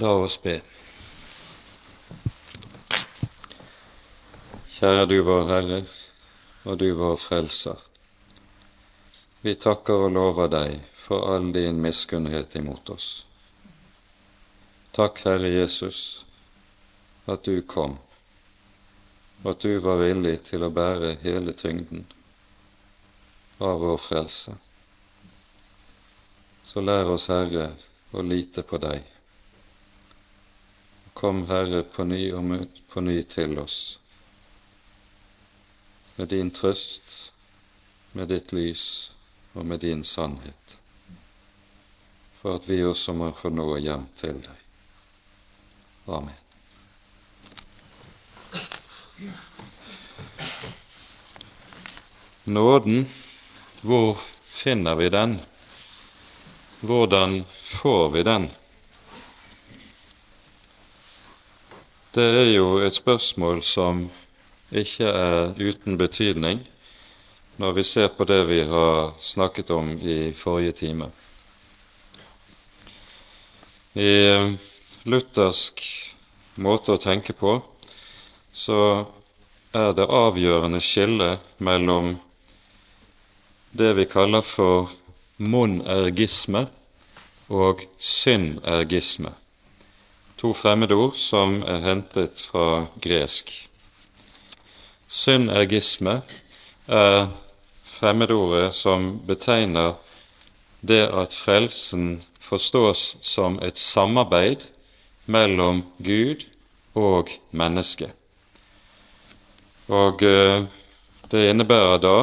La oss be. Kjære du vår Herre og du vår Frelser. Vi takker og lover deg for all din miskunnhet imot oss. Takk, Herre Jesus, at du kom, og at du var villig til å bære hele tyngden av vår frelse. Så lær oss, Herre, å lite på deg. Kom, Herre, på ny og på ny til oss med din trøst, med ditt lys og med din sannhet, for at vi også må få nå hjem til deg. Amen. Nåden, hvor finner vi den? Hvordan får vi den? Det er jo et spørsmål som ikke er uten betydning når vi ser på det vi har snakket om i forrige time. I luthersk måte å tenke på så er det avgjørende skillet mellom det vi kaller for monergisme og synergisme. To fremmedord som er hentet fra gresk. Synergisme er fremmedordet som betegner det at frelsen forstås som et samarbeid mellom Gud og menneske. Og eh, det innebærer da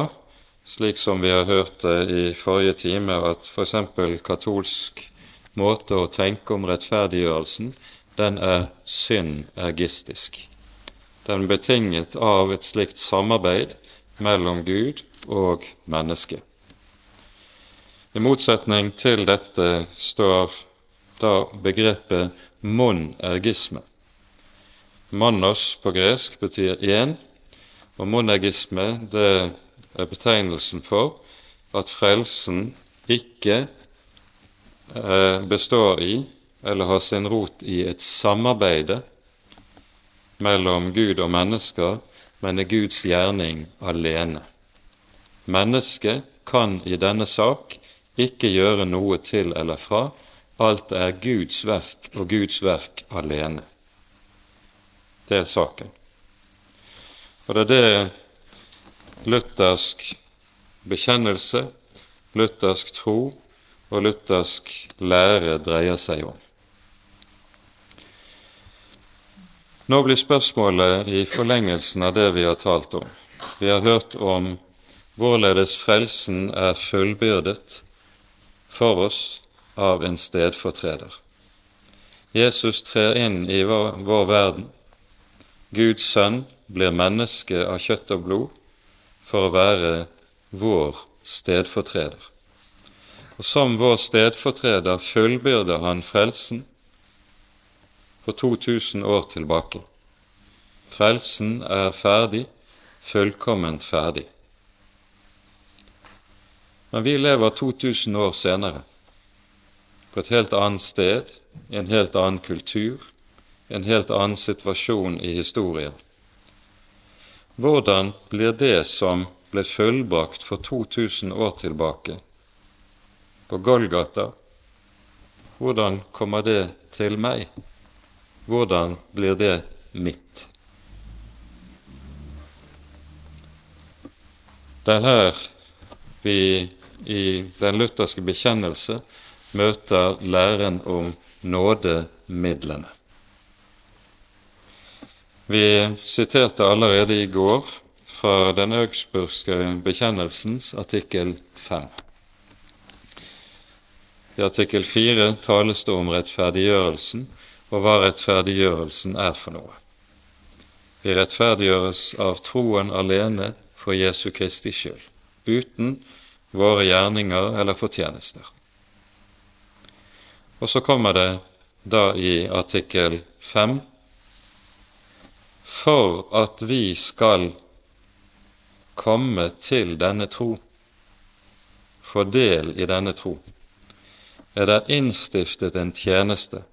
slik som vi har hørt det i forrige time, at f.eks. katolsk måte å tenke om rettferdiggjørelsen, den er synergistisk. Den er betinget av et slikt samarbeid mellom Gud og menneske. I motsetning til dette står da begrepet monergisme. Monos på gresk betyr én, og monergisme det er betegnelsen for at frelsen ikke eh, består i eller har sin rot i et samarbeide mellom Gud og mennesker, men er Guds gjerning alene. Mennesket kan i denne sak ikke gjøre noe til eller fra. Alt er Guds verk og Guds verk alene. Det er saken. Og det er det luthersk bekjennelse, luthersk tro og luthersk lære dreier seg om. Nå blir spørsmålet i forlengelsen av det vi har talt om. Vi har hørt om hvorledes frelsen er fullbyrdet for oss av en stedfortreder. Jesus trer inn i vår, vår verden. Guds sønn blir menneske av kjøtt og blod for å være vår stedfortreder. Og som vår stedfortreder fullbyrder han frelsen for 2000 år tilbake. Frelsen er ferdig, fullkomment ferdig. Men vi lever 2000 år senere, på et helt annet sted, i en helt annen kultur, en helt annen situasjon i historien. Hvordan blir det som ble fullbrakt for 2000 år tilbake på Golgata, hvordan kommer det til meg? Hvordan blir det mitt? Det er her vi i den lutherske bekjennelse møter læren om nådemidlene. Vi siterte allerede i går fra den augsburgske bekjennelsens artikkel 5. I artikkel 4 tales det om rettferdiggjørelsen og hva rettferdiggjørelsen er for noe. Vi rettferdiggjøres av troen alene for Jesu Kristi skyld, uten våre gjerninger eller fortjenester. Og så kommer det da i artikkel 5 for at vi skal komme til denne tro, få del i denne tro, er det innstiftet en tjeneste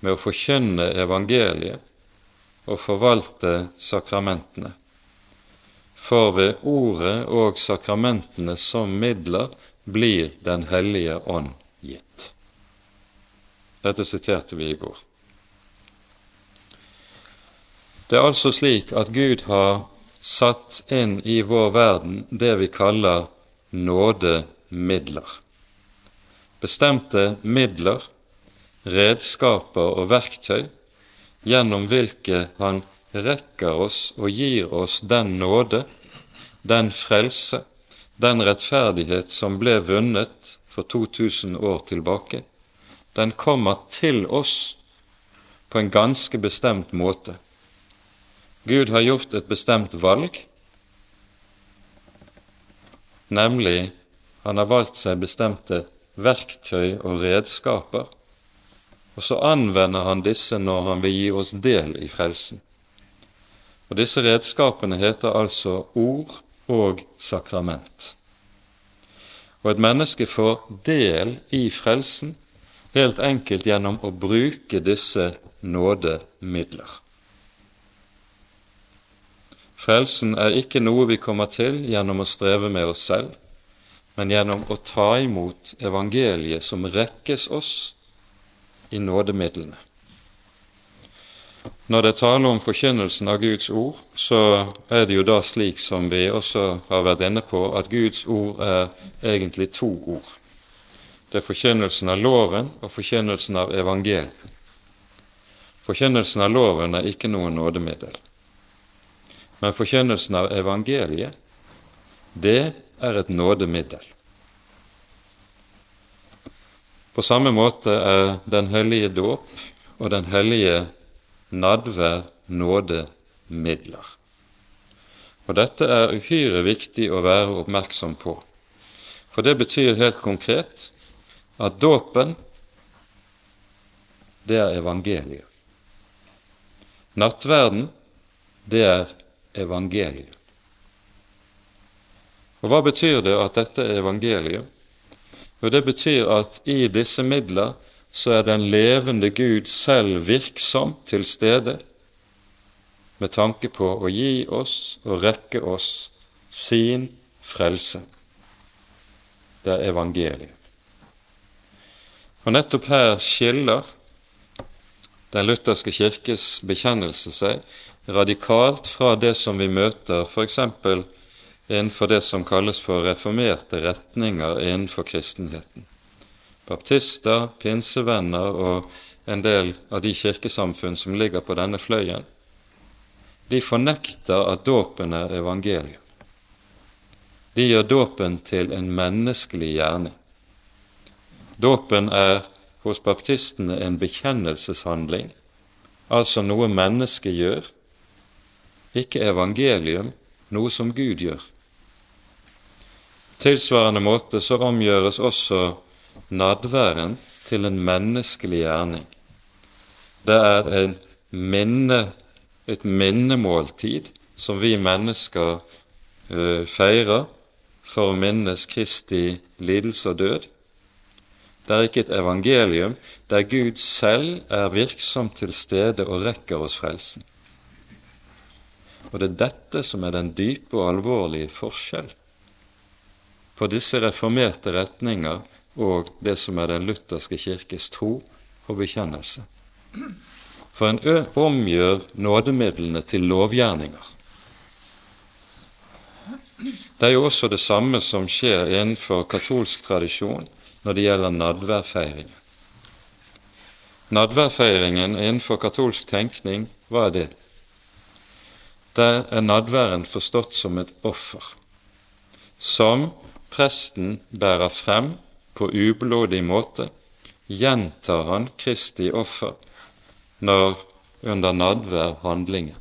med å forkynne evangeliet og forvalte sakramentene. For ved ordet og sakramentene som midler blir Den hellige ånd gitt. Dette siterte vi i går. Det er altså slik at Gud har satt inn i vår verden det vi kaller nådemidler. Bestemte midler, redskaper og verktøy gjennom hvilke Han rekker oss og gir oss den nåde, den frelse, den rettferdighet som ble vunnet for 2000 år tilbake. Den kommer til oss på en ganske bestemt måte. Gud har gjort et bestemt valg, nemlig han har valgt seg bestemte verktøy og redskaper, og så anvender han disse når han vil gi oss del i frelsen. Og Disse redskapene heter altså ord og sakrament. Og et menneske får del i frelsen helt enkelt gjennom å bruke disse nådemidler. Frelsen er ikke noe vi kommer til gjennom å streve med oss selv, men gjennom å ta imot evangeliet som rekkes oss i nådemidlene. Når det taler om forkynnelsen av Guds ord, så er det jo da slik som vi også har vært inne på, at Guds ord er egentlig to ord. Det er forkynnelsen av loven og forkynnelsen av evangeliet. Forkynnelsen av loven er ikke noe nådemiddel. Men forkynnelsen av evangeliet, det er et nådemiddel. På samme måte er Den hellige dåp og Den hellige nadvær nådemidler. Og Dette er uhyre viktig å være oppmerksom på, for det betyr helt konkret at dåpen, det er evangeliet. Nattverden, det er evangeliet. Og Hva betyr det at dette er evangeliet? Jo, det betyr at i disse midler så er den levende Gud selv virksom til stede med tanke på å gi oss og rekke oss sin frelse. Det er evangeliet. Og nettopp her skiller den lutherske kirkes bekjennelse seg radikalt fra det som vi møter f.eks. innenfor det som kalles for reformerte retninger innenfor kristenheten. Baptister, pinsevenner og en del av de kirkesamfunn som ligger på denne fløyen, de fornekter at dåpen er evangeliet. De gjør dåpen til en menneskelig gjerning. Dåpen er hos baptistene en bekjennelseshandling, altså noe mennesket gjør ikke evangelium, noe som Gud gjør. Tilsvarende måte så omgjøres også nadværen til en menneskelig gjerning. Det er minne, et minnemåltid som vi mennesker uh, feirer for å minnes Kristi lidelse og død. Det er ikke et evangelium der Gud selv er virksom til stede og rekker oss frelsen. Og det er dette som er den dype og alvorlige forskjell på disse reformerte retninger og det som er den lutherske kirkes tro og bekjennelse. For en omgjør nådemidlene til lovgjerninger. Det er jo også det samme som skjer innenfor katolsk tradisjon når det gjelder nadværfeiringen. Nadværfeiringen innenfor katolsk tenkning, hva er det? Der er nadværen forstått som et offer, som presten bærer frem på ublodig måte, gjentar han Kristi offer når under nadvær handlingen.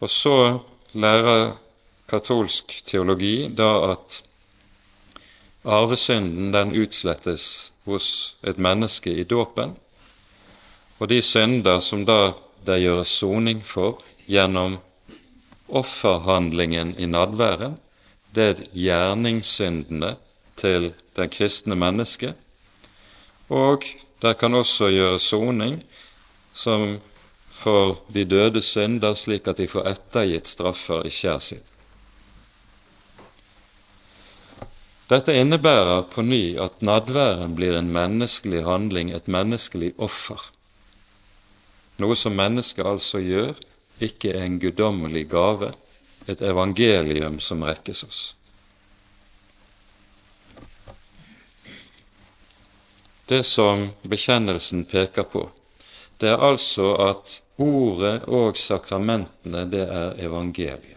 Og så lærer katolsk teologi da at arvesynden den utslettes hos et menneske i dåpen, og de synder som da det gjøres soning for, gjennom offerhandlingen i nadværen, det er gjerningssyndene til den kristne mennesket, og Der kan også gjøres soning som for de døde synder, slik at de får ettergitt straffer i skjær sin. Dette innebærer på ny at nadværen blir en menneskelig handling, et menneskelig offer. Noe som mennesket altså gjør, ikke er en guddommelig gave, et evangelium som rekkes oss. Det som bekjennelsen peker på, det er altså at ordet og sakramentene, det er evangeliet.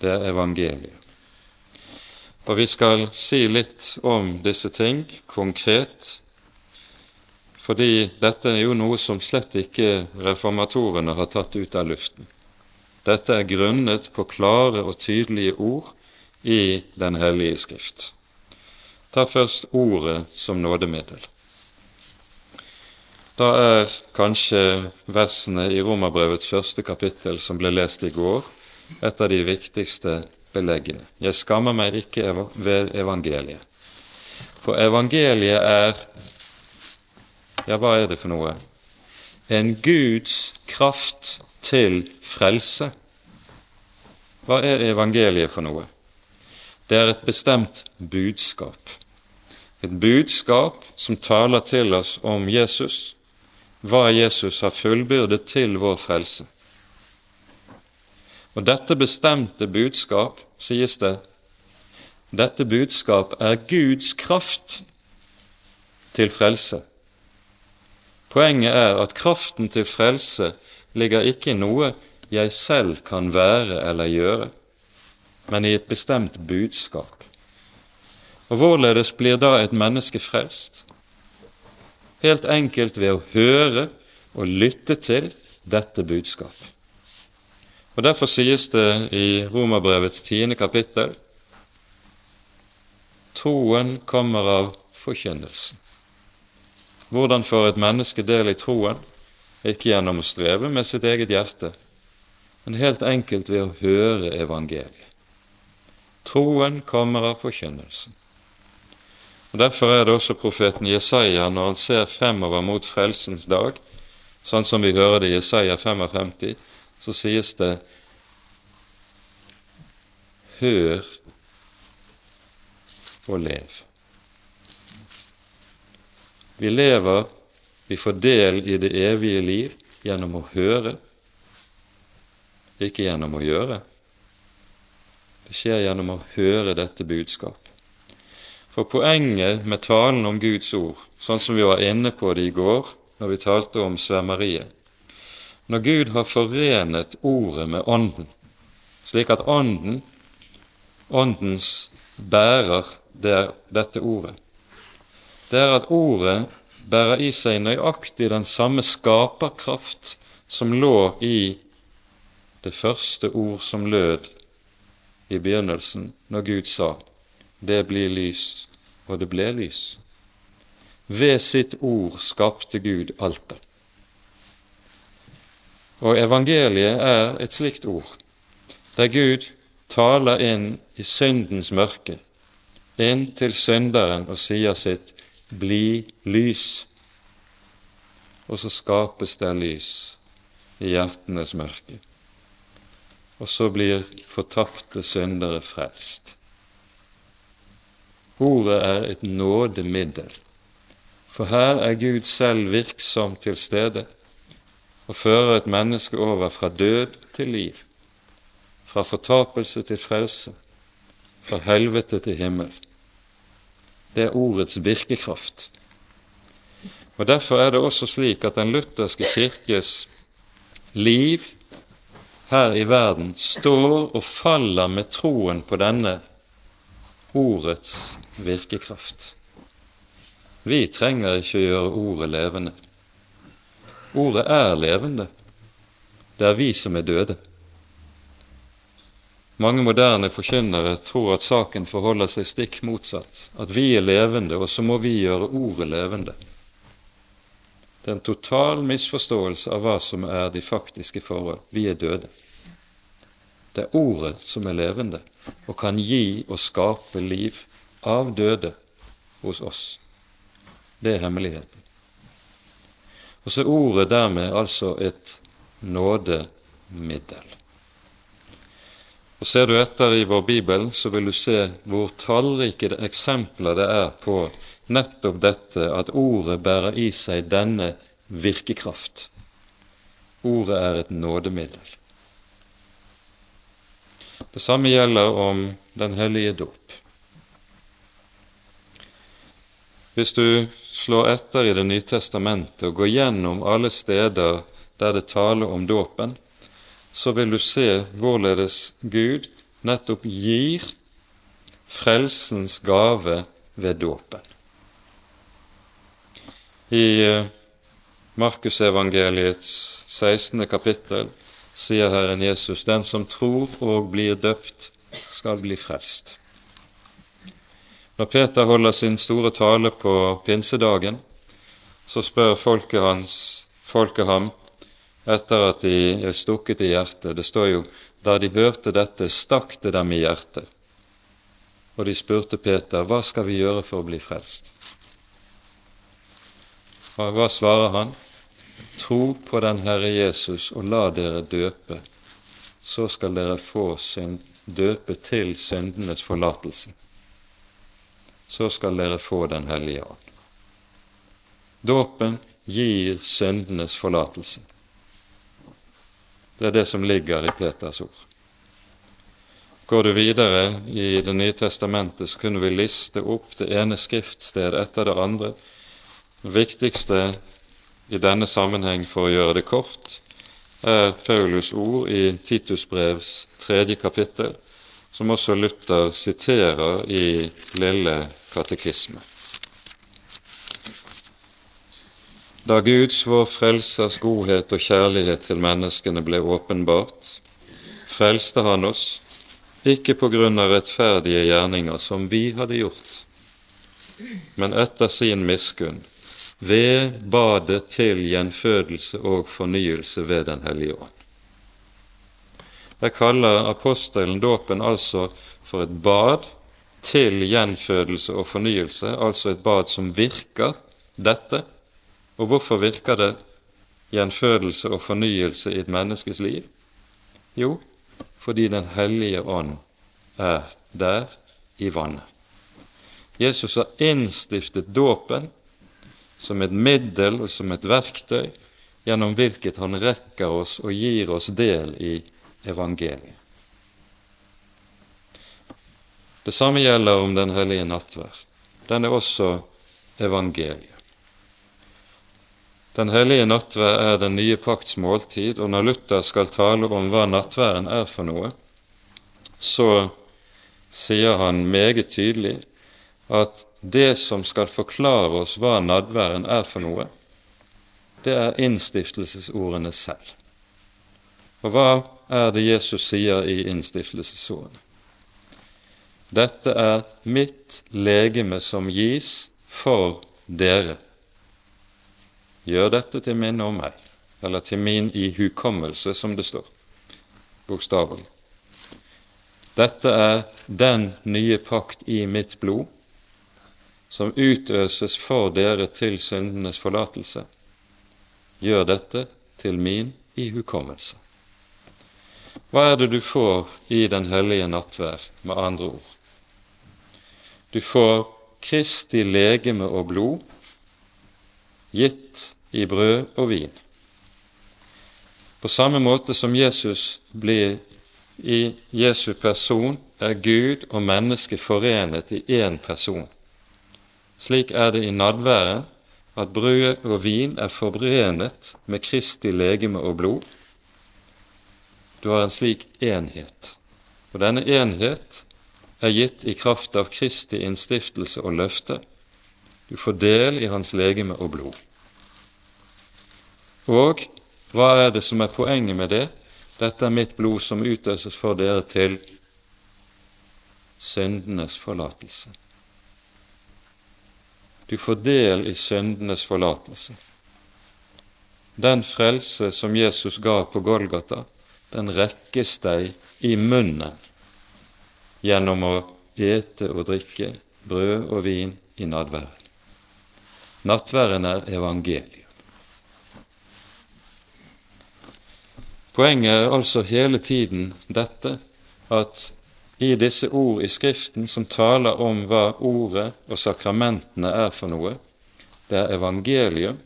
Det er evangeliet. Og vi skal si litt om disse ting konkret, fordi dette er jo noe som slett ikke reformatorene har tatt ut av luften. Dette er grunnet på klare og tydelige ord i Den hellige skrift. Ta først ordet som nådemiddel. Da er kanskje versene i Romerbrevets første kapittel, som ble lest i går, et av de viktigste beleggene. Jeg skammer meg ikke ved evangeliet. For evangeliet er Ja, hva er det for noe? En Guds kraft til frelse. Hva er evangeliet for noe? Det er et bestemt budskap. Et budskap som taler til oss om Jesus, hva Jesus har fullbyrdet til vår frelse. Og dette bestemte budskap sies det, dette budskap er Guds kraft til frelse. Poenget er at kraften til frelse ligger ikke i noe jeg selv kan være eller gjøre, men i et bestemt budskap. Og hvorledes blir da et menneske frelst? Helt enkelt ved å høre og lytte til dette budskapet. Og Derfor sies det i Romerbrevets tiende kapittel troen kommer av forkynnelsen. Hvordan får et menneske del i troen? Ikke gjennom å streve med sitt eget hjerte, men helt enkelt ved å høre evangeliet. Troen kommer av forkynnelsen. Og Derfor er det også profeten Jesaja, når han ser fremover mot frelsens dag, sånn som vi hører det i Jesaja 55, så sies det Hør og lev. Vi lever, vi får del i det evige liv gjennom å høre, ikke gjennom å gjøre. Det skjer gjennom å høre dette budskap. For poenget med talen om Guds ord, sånn som vi var inne på det i går når vi talte om svømmeriet Når Gud har forenet Ordet med Ånden, slik at Ånden Åndens bærer det er dette ordet. Det er at ordet bærer i seg nøyaktig den samme skaperkraft som lå i det første ord som lød i begynnelsen, når Gud sa 'Det blir lys', og det ble lys. Ved sitt ord skapte Gud alt det. Og evangeliet er et slikt ord, der Gud taler inn i syndens mørke, inn til synderen og sier sitt 'bli lys'. Og så skapes det lys i hjertenes mørke. Og så blir fortapte syndere frelst. Ordet er et nådemiddel, for her er Gud selv virksom til stede og fører et menneske over fra død til liv fra fortapelse til frelse, fra helvete til himmel. Det er ordets virkekraft. Og Derfor er det også slik at den lutherske kirkes liv her i verden står og faller med troen på denne ordets virkekraft. Vi trenger ikke å gjøre ordet levende. Ordet er levende. Det er vi som er døde. Mange moderne forkynnere tror at saken forholder seg stikk motsatt, at vi er levende, og så må vi gjøre ordet levende. Det er en total misforståelse av hva som er de faktiske forhold. Vi er døde. Det er ordet som er levende og kan gi og skape liv av døde hos oss. Det er hemmeligheten. Og så er ordet dermed altså et nådemiddel. Og Ser du etter i vår bibel, så vil du se hvor tallrike eksempler det er på nettopp dette at ordet bærer i seg denne virkekraft. Ordet er et nådemiddel. Det samme gjelder om Den hellige dåp. Hvis du slår etter i Det nye testamentet og går gjennom alle steder der det taler om dåpen, så vil du se hvorledes Gud nettopp gir frelsens gave ved dåpen. I eh, Markusevangeliets 16. kapittel sier Herren Jesus, den som tror og blir døpt, skal bli frelst. Når Peter holder sin store tale på pinsedagen, så spør folket, hans, folket ham etter at de er stukket i hjertet. Det står jo da de hørte dette, stakk det dem i hjertet. Og de spurte Peter, hva skal vi gjøre for å bli frelst? Og hva svarer han? Tro på den Herre Jesus og la dere døpe, så skal dere få synd, døpe til syndenes forlatelse. Så skal dere få Den hellige ånd. Dåpen gir syndenes forlatelse. Det er det som ligger i Peters ord. Går du videre i Det nye testamentet, så kunne vi liste opp det ene skriftstedet etter det andre. Det viktigste i denne sammenheng, for å gjøre det kort, er Paulus ord i Titus brevs tredje kapittel, som også Luther siterer i Lille katekisme. Da Guds, vår Frelsers godhet og kjærlighet til menneskene ble åpenbart, frelste Han oss, ikke på grunn av rettferdige gjerninger som vi hadde gjort, men etter sin miskunn, ved badet til gjenfødelse og fornyelse ved Den hellige ånd. Jeg kaller apostelen dåpen altså for et bad til gjenfødelse og fornyelse, altså et bad som virker dette og hvorfor virker det gjenfødelse og fornyelse i et menneskes liv? Jo, fordi Den hellige ånd er der i vannet. Jesus har innstiftet dåpen som et middel og som et verktøy gjennom hvilket han rekker oss og gir oss del i evangeliet. Det samme gjelder om Den hellige nattverd. Den er også evangeliet. Den hellige nattverd er den nye pakts måltid, og når Luther skal tale om hva nattværen er for noe, så sier han meget tydelig at det som skal forklare oss hva nadværen er for noe, det er innstiftelsesordene selv. Og hva er det Jesus sier i innstiftelsesordene? Dette er mitt legeme som gis for dere. Gjør dette til minne om meg, eller til min ihukommelse, som det står, bokstavelig. Dette er den nye pakt i mitt blod, som utøses for dere til syndenes forlatelse. Gjør dette til min ihukommelse. Hva er det du får i Den hellige nattvær, med andre ord? Du får Kristi legeme og blod gitt i brød og vin. På samme måte som Jesus blir i Jesu person, er Gud og menneske forenet i én person. Slik er det i nadværet at brød og vin er forenet med Kristi legeme og blod. Du har en slik enhet, og denne enhet er gitt i kraft av Kristi innstiftelse og løfte. Du får del i hans legeme og blod. Og hva er det som er poenget med det? Dette er mitt blod som utøses for dere til syndenes forlatelse. Du får del i syndenes forlatelse. Den frelse som Jesus ga på Golgata, den rekkes deg i munnen gjennom å ete og drikke brød og vin i nadværen. Nattværen er evangelium. Poenget er altså hele tiden dette at i disse ord i Skriften som taler om hva ordet og sakramentene er for noe, det er evangeliet,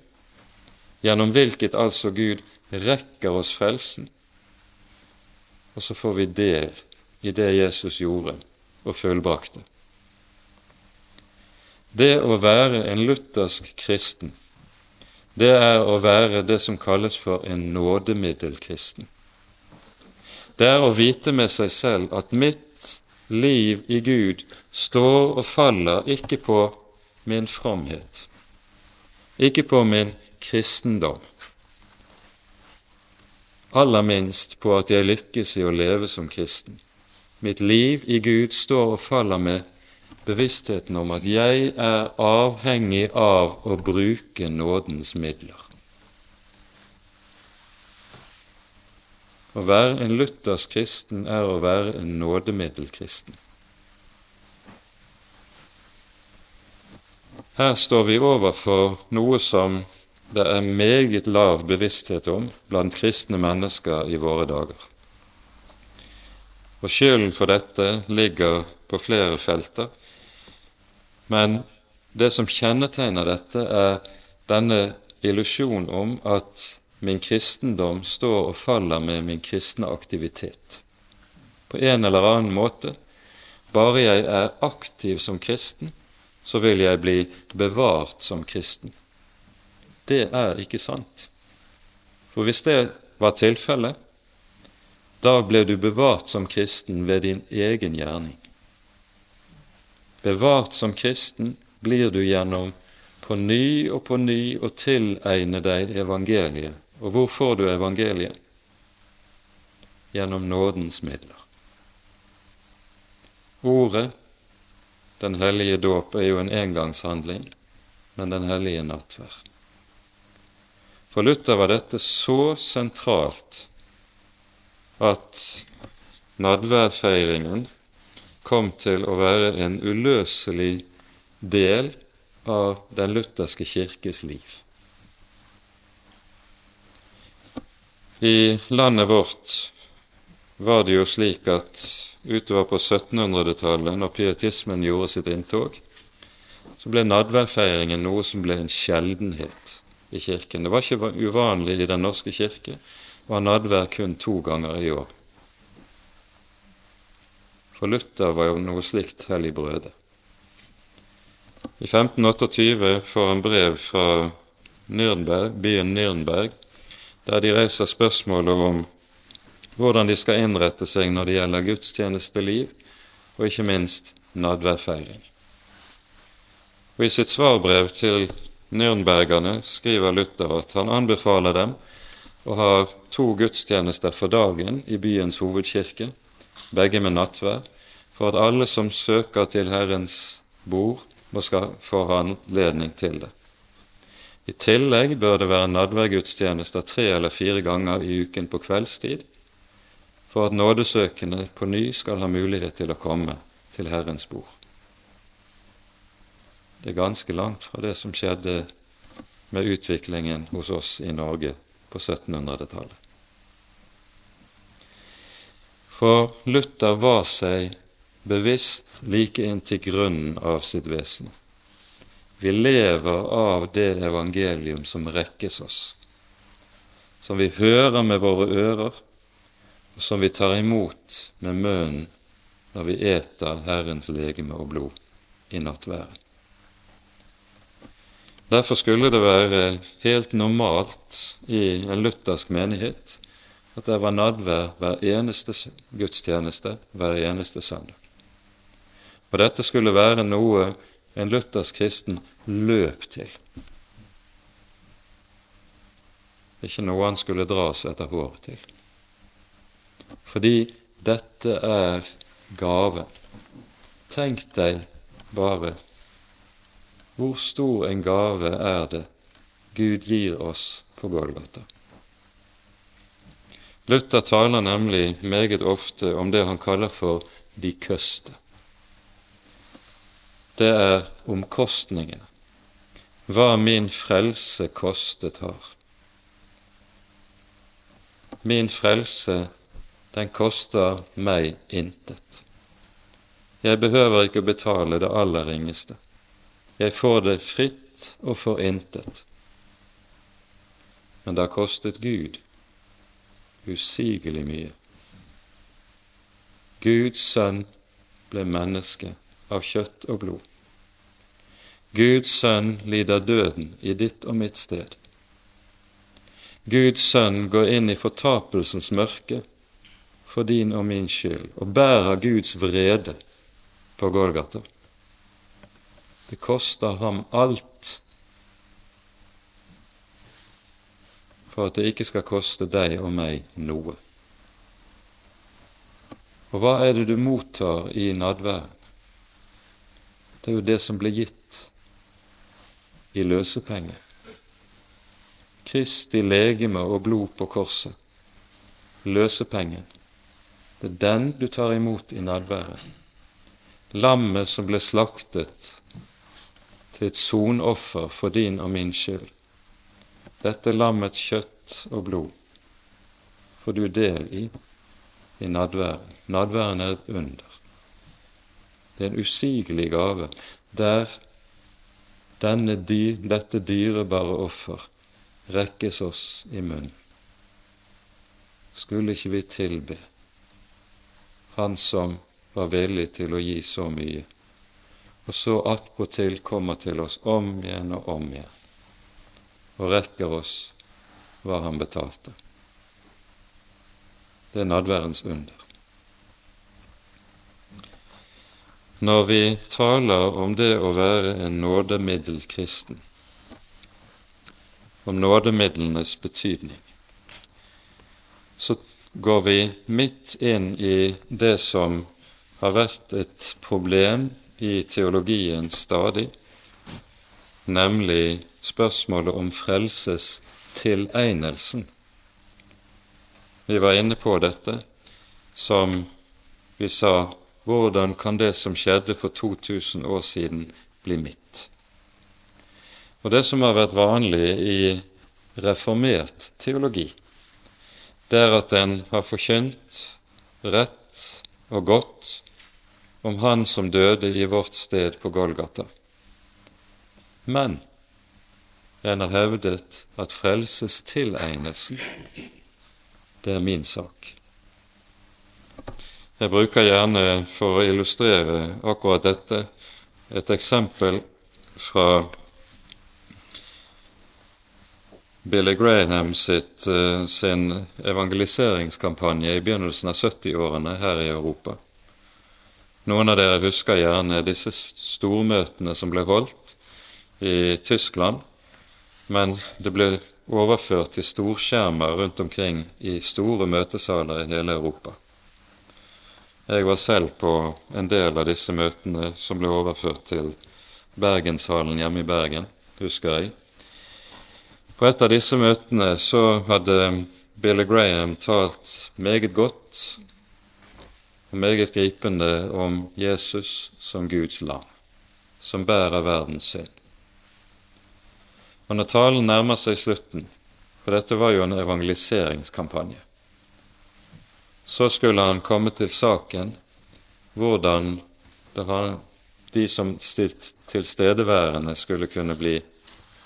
gjennom hvilket altså Gud rekker oss frelsen, og så får vi del i det Jesus gjorde og fullbrakte. Det å være en luthersk kristen, det er å være det som kalles for en nådemiddelkristen. Det er å vite med seg selv at mitt liv i Gud står og faller ikke på min fromhet, ikke på min kristendom, aller minst på at jeg lykkes i å leve som kristen. Mitt liv i Gud står og faller med bevisstheten om at jeg er avhengig av å bruke nådens midler. Å være en luthersk kristen er å være en nådemiddelkristen. Her står vi overfor noe som det er meget lav bevissthet om blant kristne mennesker i våre dager. Og skylden for dette ligger på flere felter, men det som kjennetegner dette, er denne illusjon om at min kristendom står og faller med min kristne aktivitet. På en eller annen måte, bare jeg er aktiv som kristen, så vil jeg bli bevart som kristen. Det er ikke sant. For hvis det var tilfellet, da ble du bevart som kristen ved din egen gjerning. Bevart som kristen blir du gjennom på ny og på ny å tilegne deg evangeliet. Og hvor får du evangeliet? Gjennom nådens midler. Ordet, den hellige dåp, er jo en engangshandling, men den hellige nattverd. For Luther var dette så sentralt at nadværfeiringen kom til å være en uløselig del av den lutherske kirkes liv. I landet vårt var det jo slik at utover på 1700-tallet, når pietismen gjorde sitt inntog, så ble nadværfeiringen noe som ble en sjeldenhet i kirken. Det var ikke uvanlig i Den norske kirke å ha nadvær kun to ganger i år. For Luther var jo noe slikt hellig brøde. I 1528 får han brev fra Nürnberg, byen Nürnberg, der de reiser spørsmålet om hvordan de skal innrette seg når det gjelder gudstjenesteliv, og ikke minst nadværfeiring. Og I sitt svarbrev til Nürnbergerne skriver Luther at han anbefaler dem å ha to gudstjenester for dagen i byens hovedkirke, begge med nattverd, for at alle som søker til Herrens bord, må skal få anledning til det. I tillegg bør det være nadværgudstjenester tre eller fire ganger i uken på kveldstid, for at nådesøkende på ny skal ha mulighet til å komme til Herrens bord. Det er ganske langt fra det som skjedde med utviklingen hos oss i Norge på 1700-tallet. For Luther var seg bevisst like inn til grunnen av sitt vesen. Vi lever av det evangelium som rekkes oss, som vi hører med våre ører, og som vi tar imot med munnen når vi eter Herrens legeme og blod i nattværen. Derfor skulle det være helt normalt i en luthersk menighet at det var nadvær hver eneste gudstjeneste hver eneste søndag. Og dette skulle være noe en luthersk kristen løp til. Ikke noe han skulle dras etter håret til. Fordi dette er gaven. Tenk deg bare hvor stor en gave er det Gud gir oss på Golgata? Luther taler nemlig meget ofte om det han kaller for de køste. Det er omkostningene. hva min frelse kostet har. Min frelse, den koster meg intet. Jeg behøver ikke å betale det aller ringeste. Jeg får det fritt og for intet. Men det har kostet Gud usigelig mye. Guds sønn ble menneske av kjøtt og blod. Guds sønn lider døden i ditt og mitt sted. Guds sønn går inn i fortapelsens mørke for din og min skyld og bærer Guds vrede på Golgata. Det koster ham alt for at det ikke skal koste deg og meg noe. Og hva er det du mottar i nadværen? Det er jo det som ble gitt i løsepenge. Kristi legeme og blod på korset, løsepengen. Det er den du tar imot i nadværen. Lammet som ble slaktet til et sonoffer for din og min skyld. Dette lammets kjøtt og blod får du del i i nadværen. Nadværen er et under. Det er en usigelig gave der denne dette dyrebare offer rekkes oss i munnen. Skulle ikke vi tilbe Han som var villig til å gi så mye, og så attpåtil kommer til oss om igjen og om igjen og rekker oss hva han betalte. Det er nadværens under. når vi taler om det å være en nådemiddelkristen, om nådemidlenes betydning, så går vi midt inn i det som har vært et problem i teologien stadig, nemlig spørsmålet om frelses tilegnelsen. Vi var inne på dette, som vi sa hvordan kan det som skjedde for 2000 år siden, bli mitt? Og Det som har vært vanlig i reformert teologi, det er at en har forkynt rett og godt om Han som døde i vårt sted på Golgata. Men en har hevdet at frelsestilegnelsen, det er min sak. Jeg bruker gjerne, for å illustrere akkurat dette, et eksempel fra Billy Graham sitt, eh, sin evangeliseringskampanje i begynnelsen av 70-årene her i Europa. Noen av dere husker gjerne disse stormøtene som ble holdt i Tyskland, men det ble overført til storskjermer rundt omkring i store møtesaler i hele Europa. Jeg var selv på en del av disse møtene som ble overført til Bergenshallen hjemme i Bergen, husker jeg. På et av disse møtene så hadde Billy Graham talt meget godt og meget gripende om Jesus som Guds lam, som bærer verdens synd. Og når talen nærmer seg slutten, for dette var jo en evangeliseringskampanje, så skulle han komme til saken hvordan de som tilstedeværende skulle kunne bli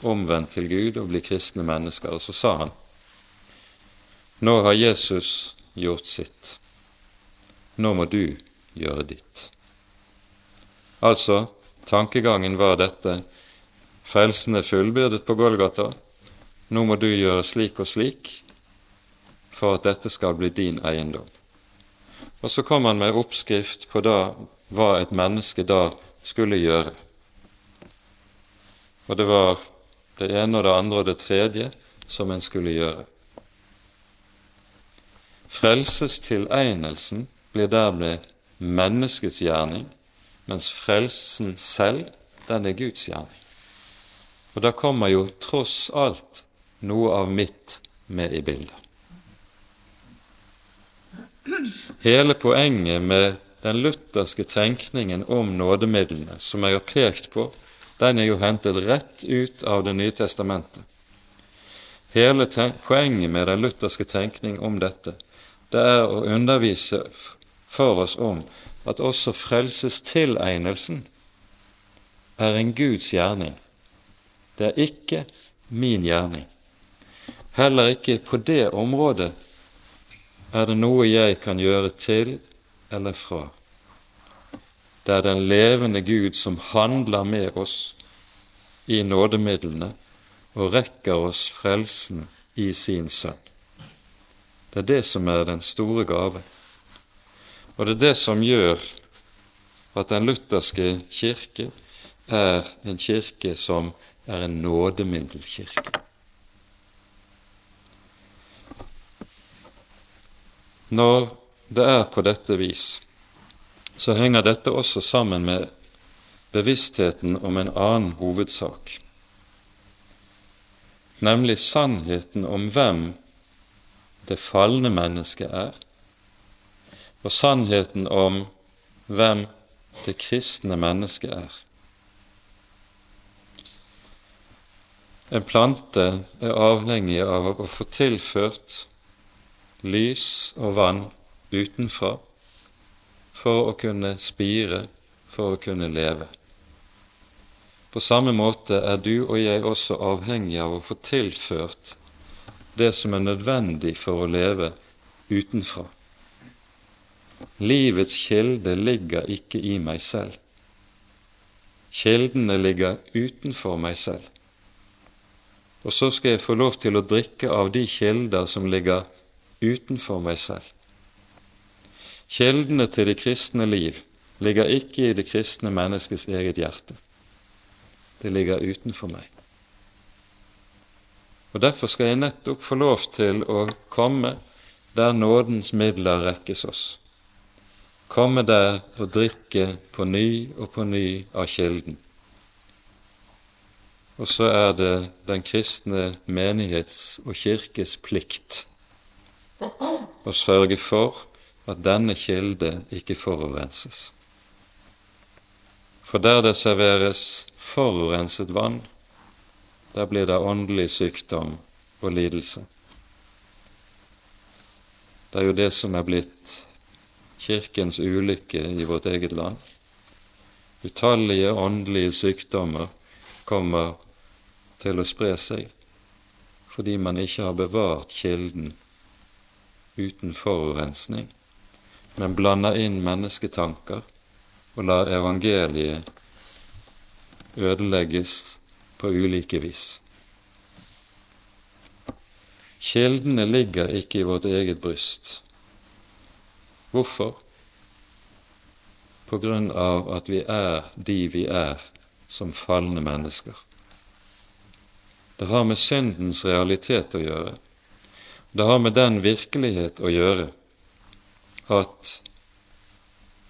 omvendt til Gud og bli kristne mennesker. Og så sa han nå har Jesus gjort sitt. Nå må du gjøre ditt. Altså, tankegangen var dette frelsen er fullbyrdet på Golgata. Nå må du gjøre slik og slik for at dette skal bli din eiendom. Og så kom han med oppskrift på da, hva et menneske da skulle gjøre. Og det var det ene og det andre og det tredje som en skulle gjøre. Frelsestilegnelsen blir dermed menneskets gjerning, mens frelsen selv, den er Guds gjerning. Og da kommer jo tross alt noe av mitt med i bildet. Hele poenget med den lutherske tenkningen om nådemidlene, som jeg har pekt på den er jo hentet rett ut av Det nye testamentet. Hele poenget med den lutherske tenkning om dette, det er å undervise for oss om at også frelsestilegnelsen er en Guds gjerning. Det er ikke min gjerning. Heller ikke på det området er det noe jeg kan gjøre til eller fra. Det er den levende Gud som handler med oss i nådemidlene og rekker oss frelsen i sin Sønn. Det er det som er den store gave. Og det er det som gjør at den lutherske kirke er en kirke som er en nådemiddelkirke. Når det er på dette vis, så henger dette også sammen med bevisstheten om en annen hovedsak, nemlig sannheten om hvem det falne mennesket er, og sannheten om hvem det kristne mennesket er. En plante er avhengig av å få tilført lys og vann utenfra for å kunne spire, for å kunne leve. På samme måte er du og jeg også avhengig av å få tilført det som er nødvendig for å leve utenfra. Livets kilde ligger ikke i meg selv. Kildene ligger utenfor meg selv og så skal jeg få lov til å drikke av de kilder som ligger utenfor meg selv. Kildene til det kristne liv ligger ikke i det kristne menneskets eget hjerte. Det ligger utenfor meg. Og Derfor skal jeg nettopp få lov til å komme der nådens midler rekkes oss. Komme der og drikke på ny og på ny av kilden. Og så er det den kristne menighets og kirkes plikt å sørge for at denne kilde ikke forurenses. For der det serveres forurenset vann, der blir det åndelig sykdom og lidelse. Det er jo det som er blitt Kirkens ulykke i vårt eget land. Utallige åndelige sykdommer kommer til å spre seg fordi man ikke har bevart kilden uten forurensning, men blander inn mennesketanker og lar evangeliet ødelegges på ulike vis. Kildene ligger ikke i vårt eget bryst. Hvorfor? På grunn av at vi er de vi er som falne mennesker. Det har med syndens realitet å gjøre. Det har med den virkelighet å gjøre at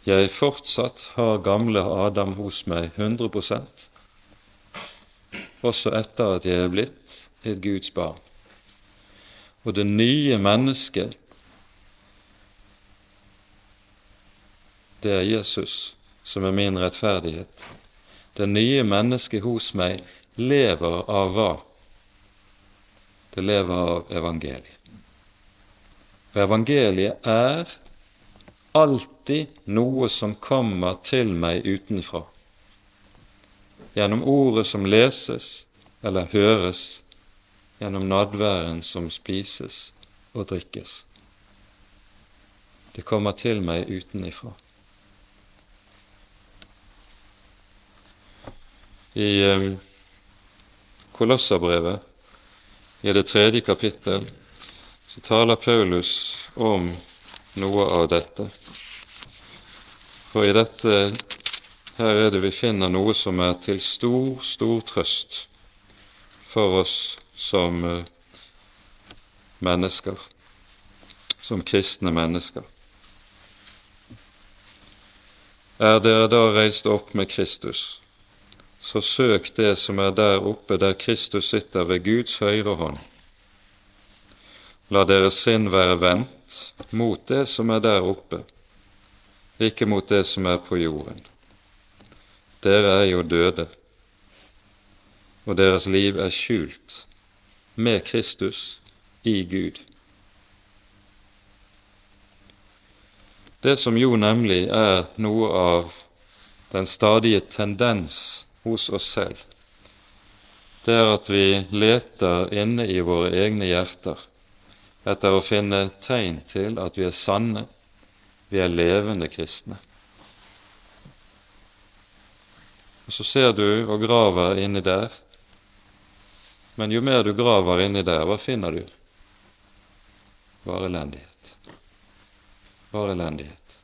jeg fortsatt har gamle Adam hos meg 100 også etter at jeg er blitt et Guds barn. Og det nye mennesket, det er Jesus som er min rettferdighet. Det nye mennesket hos meg lever av hva? Det lever av evangeliet. Og evangeliet er alltid noe som kommer til meg utenfra. Gjennom ordet som leses eller høres, gjennom nadværen som spises og drikkes. Det kommer til meg utenifra. I um, Kolosserbrevet i det tredje kapittel så taler Paulus om noe av dette. For i dette her er det vi finner noe som er til stor, stor trøst for oss som eh, mennesker, som kristne mennesker. Er dere da reist opp med Kristus, så søk det som er der oppe, der Kristus sitter ved Guds høyre hånd. La deres sinn være vendt mot det som er der oppe, ikke mot det som er på jorden. Dere er jo døde, og deres liv er skjult med Kristus i Gud. Det som jo nemlig er noe av den stadige tendens hos oss selv, det er at vi leter inne i våre egne hjerter etter å finne tegn til at vi er sanne, vi er levende kristne. Og Så ser du og graver inni der, men jo mer du graver inni der, hva finner du? Bare elendighet Bare elendighet.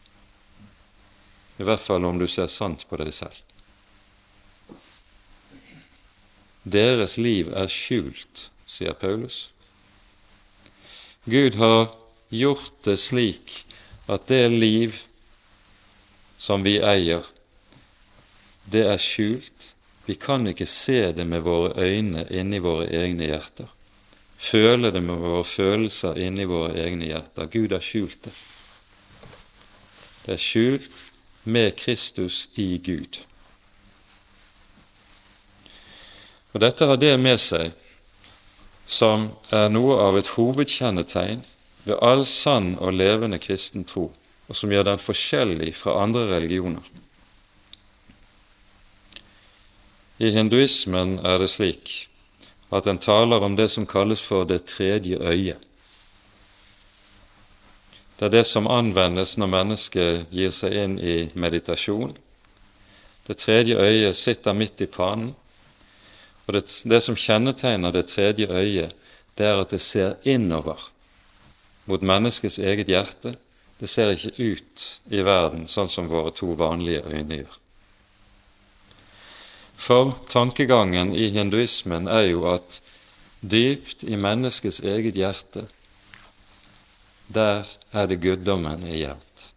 I hvert fall om du ser sant på deg selv. Deres liv er skjult, sier Paulus. Gud har gjort det slik at det liv som vi eier, det er skjult. Vi kan ikke se det med våre øyne inni våre egne hjerter. Føle det med våre følelser inni våre egne hjerter. Gud har skjult det. Det er skjult med Kristus i Gud. Og Dette har det med seg som er noe av et hovedkjennetegn ved all sann og levende kristen tro, og som gjør den forskjellig fra andre religioner. I hinduismen er det slik at en taler om det som kalles for det tredje øyet. Det er det som anvendes når mennesket gir seg inn i meditasjon. Det tredje øyet sitter midt i panen. Og det, det som kjennetegner det tredje øyet, det er at det ser innover mot menneskets eget hjerte. Det ser ikke ut i verden sånn som våre to vanlige øyne gjør. For tankegangen i hinduismen er jo at dypt i menneskets eget hjerte der er det guddommen i gjemt.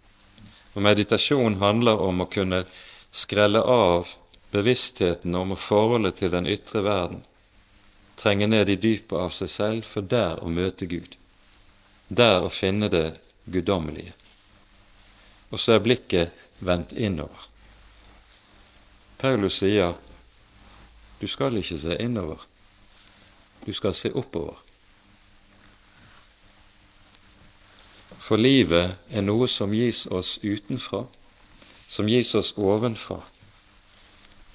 Og meditasjon handler om å kunne skrelle av bevisstheten om forholdet til den ytre verden, trenge ned i dypet av seg selv, for der å møte Gud, der å finne det guddommelige. Og så er blikket vendt innover. Paulus sier du skal ikke se innover, du skal se oppover. For livet er noe som gis oss utenfra, som gis oss ovenfra.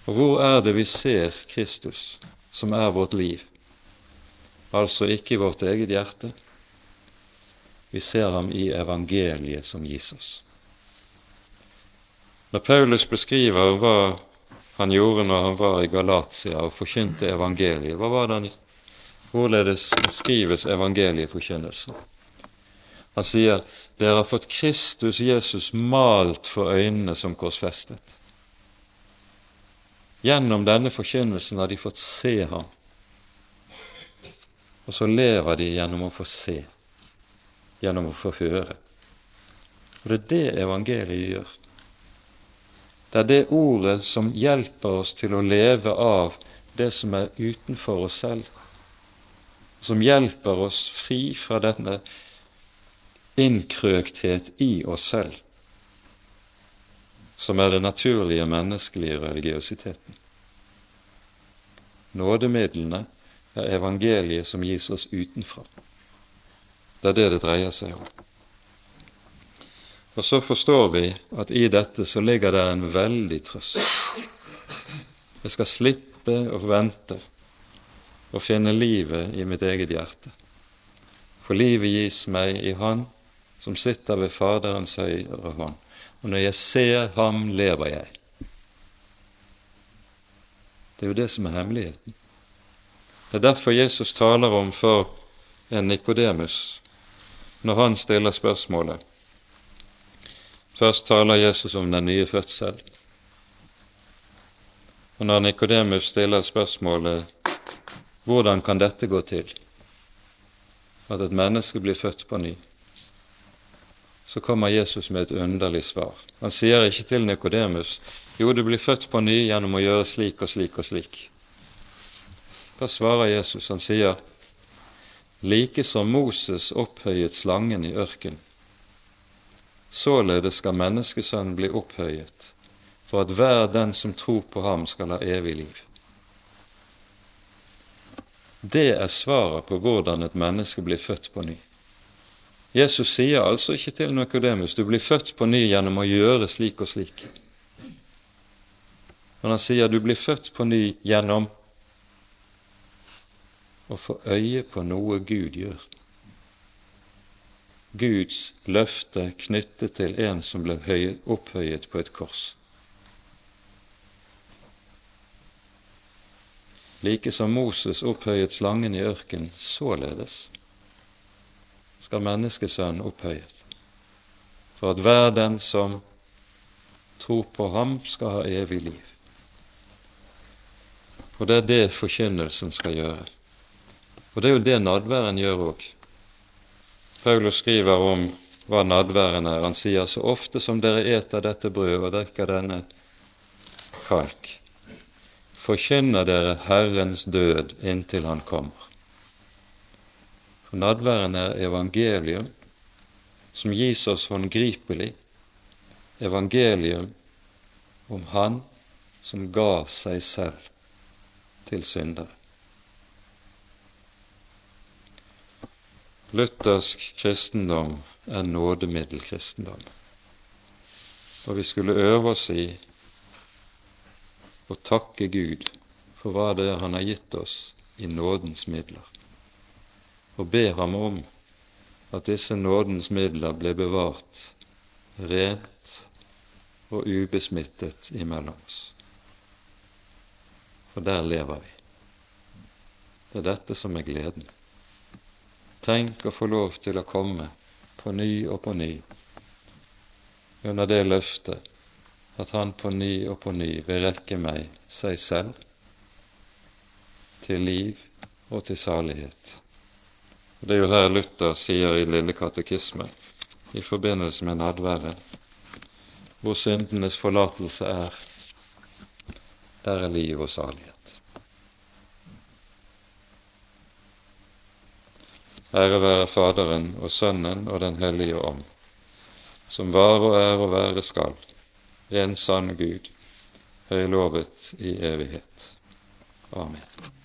Og hvor er det vi ser Kristus, som er vårt liv? Altså ikke i vårt eget hjerte. Vi ser ham i evangeliet som gis oss. Når Paulus beskriver hva han gjorde når han var i Galatia og forkynte evangeliet, hva var det Hvorledes skrives evangelieforkynnelsen? Han sier dere har fått Kristus Jesus malt for øynene som korsfestet. Gjennom denne forkynnelsen har de fått se ham. Og så lever de gjennom å få se, gjennom å få høre. Og det er det evangeliet gjør. Det er det ordet som hjelper oss til å leve av det som er utenfor oss selv, som hjelper oss fri fra denne innkrøkthet i oss selv, som er det naturlige menneskelige religiøsiteten. Nådemidlene er evangeliet som gis oss utenfra. Det er det det dreier seg om. Og så forstår vi at i dette så ligger det en veldig trøst. Jeg skal slippe å vente og finne livet i mitt eget hjerte. For livet gis meg i Han som sitter ved Faderens høyre hånd. Og når jeg ser ham, lever jeg. Det er jo det som er hemmeligheten. Det er derfor Jesus taler om for en Nikodemus når han stiller spørsmålet. Først taler Jesus om den nye fødsel. Og når Nikodemus stiller spørsmålet hvordan kan dette gå til, at et menneske blir født på ny, så kommer Jesus med et underlig svar. Han sier ikke til Nikodemus jo, du blir født på ny gjennom å gjøre slik og slik og slik. Da svarer Jesus, han sier, like som Moses opphøyet slangen i ørken, således skal menneskesønnen bli opphøyet, for at hver den som tror på ham, skal ha evig liv. Det er svaret på hvordan et menneske blir født på ny. Jesus sier altså ikke til Nøkodemus du blir født på ny gjennom å gjøre slik og slik. Men han sier du blir født på ny gjennom å få øye på noe Gud gjør. Guds løfte knyttet til en som ble opphøyet på et kors. like som Moses opphøyet slangen i ørken, således skal menneskesønnen opphøyet, for at hver den som tror på ham, skal ha evig liv. Og det er det forkynnelsen skal gjøre. Og det er jo det nadværen gjør òg. Paulus skriver om hva nadværen er. Han sier så ofte som dere eter dette brød og drikker denne kalk, forkynner dere Herrens død inntil Han kommer. For nadværen er evangelium som gis oss håndgripelig, evangelium om Han som ga seg selv til syndere. Luthersk kristendom er nådemiddelkristendom. Og vi skulle øve oss i å takke Gud for hva det er Han har gitt oss i nådens midler, og ber Ham om at disse nådens midler blir bevart rent og ubesmittet imellom oss. For der lever vi. Det er dette som er gleden. Tenk å få lov til å komme på ny og på ny under det løftet at han på ny og på ny vil rekke meg seg selv til liv og til salighet. Det er jo her Luther sier i Lille katekisme i forbindelse med nadværet, hvor syndenes forlatelse er, der er liv og salighet. Ære være Faderen og Sønnen og Den hellige ånd, som var og er og være skal, en sann Gud, høylovet i evighet. Amen.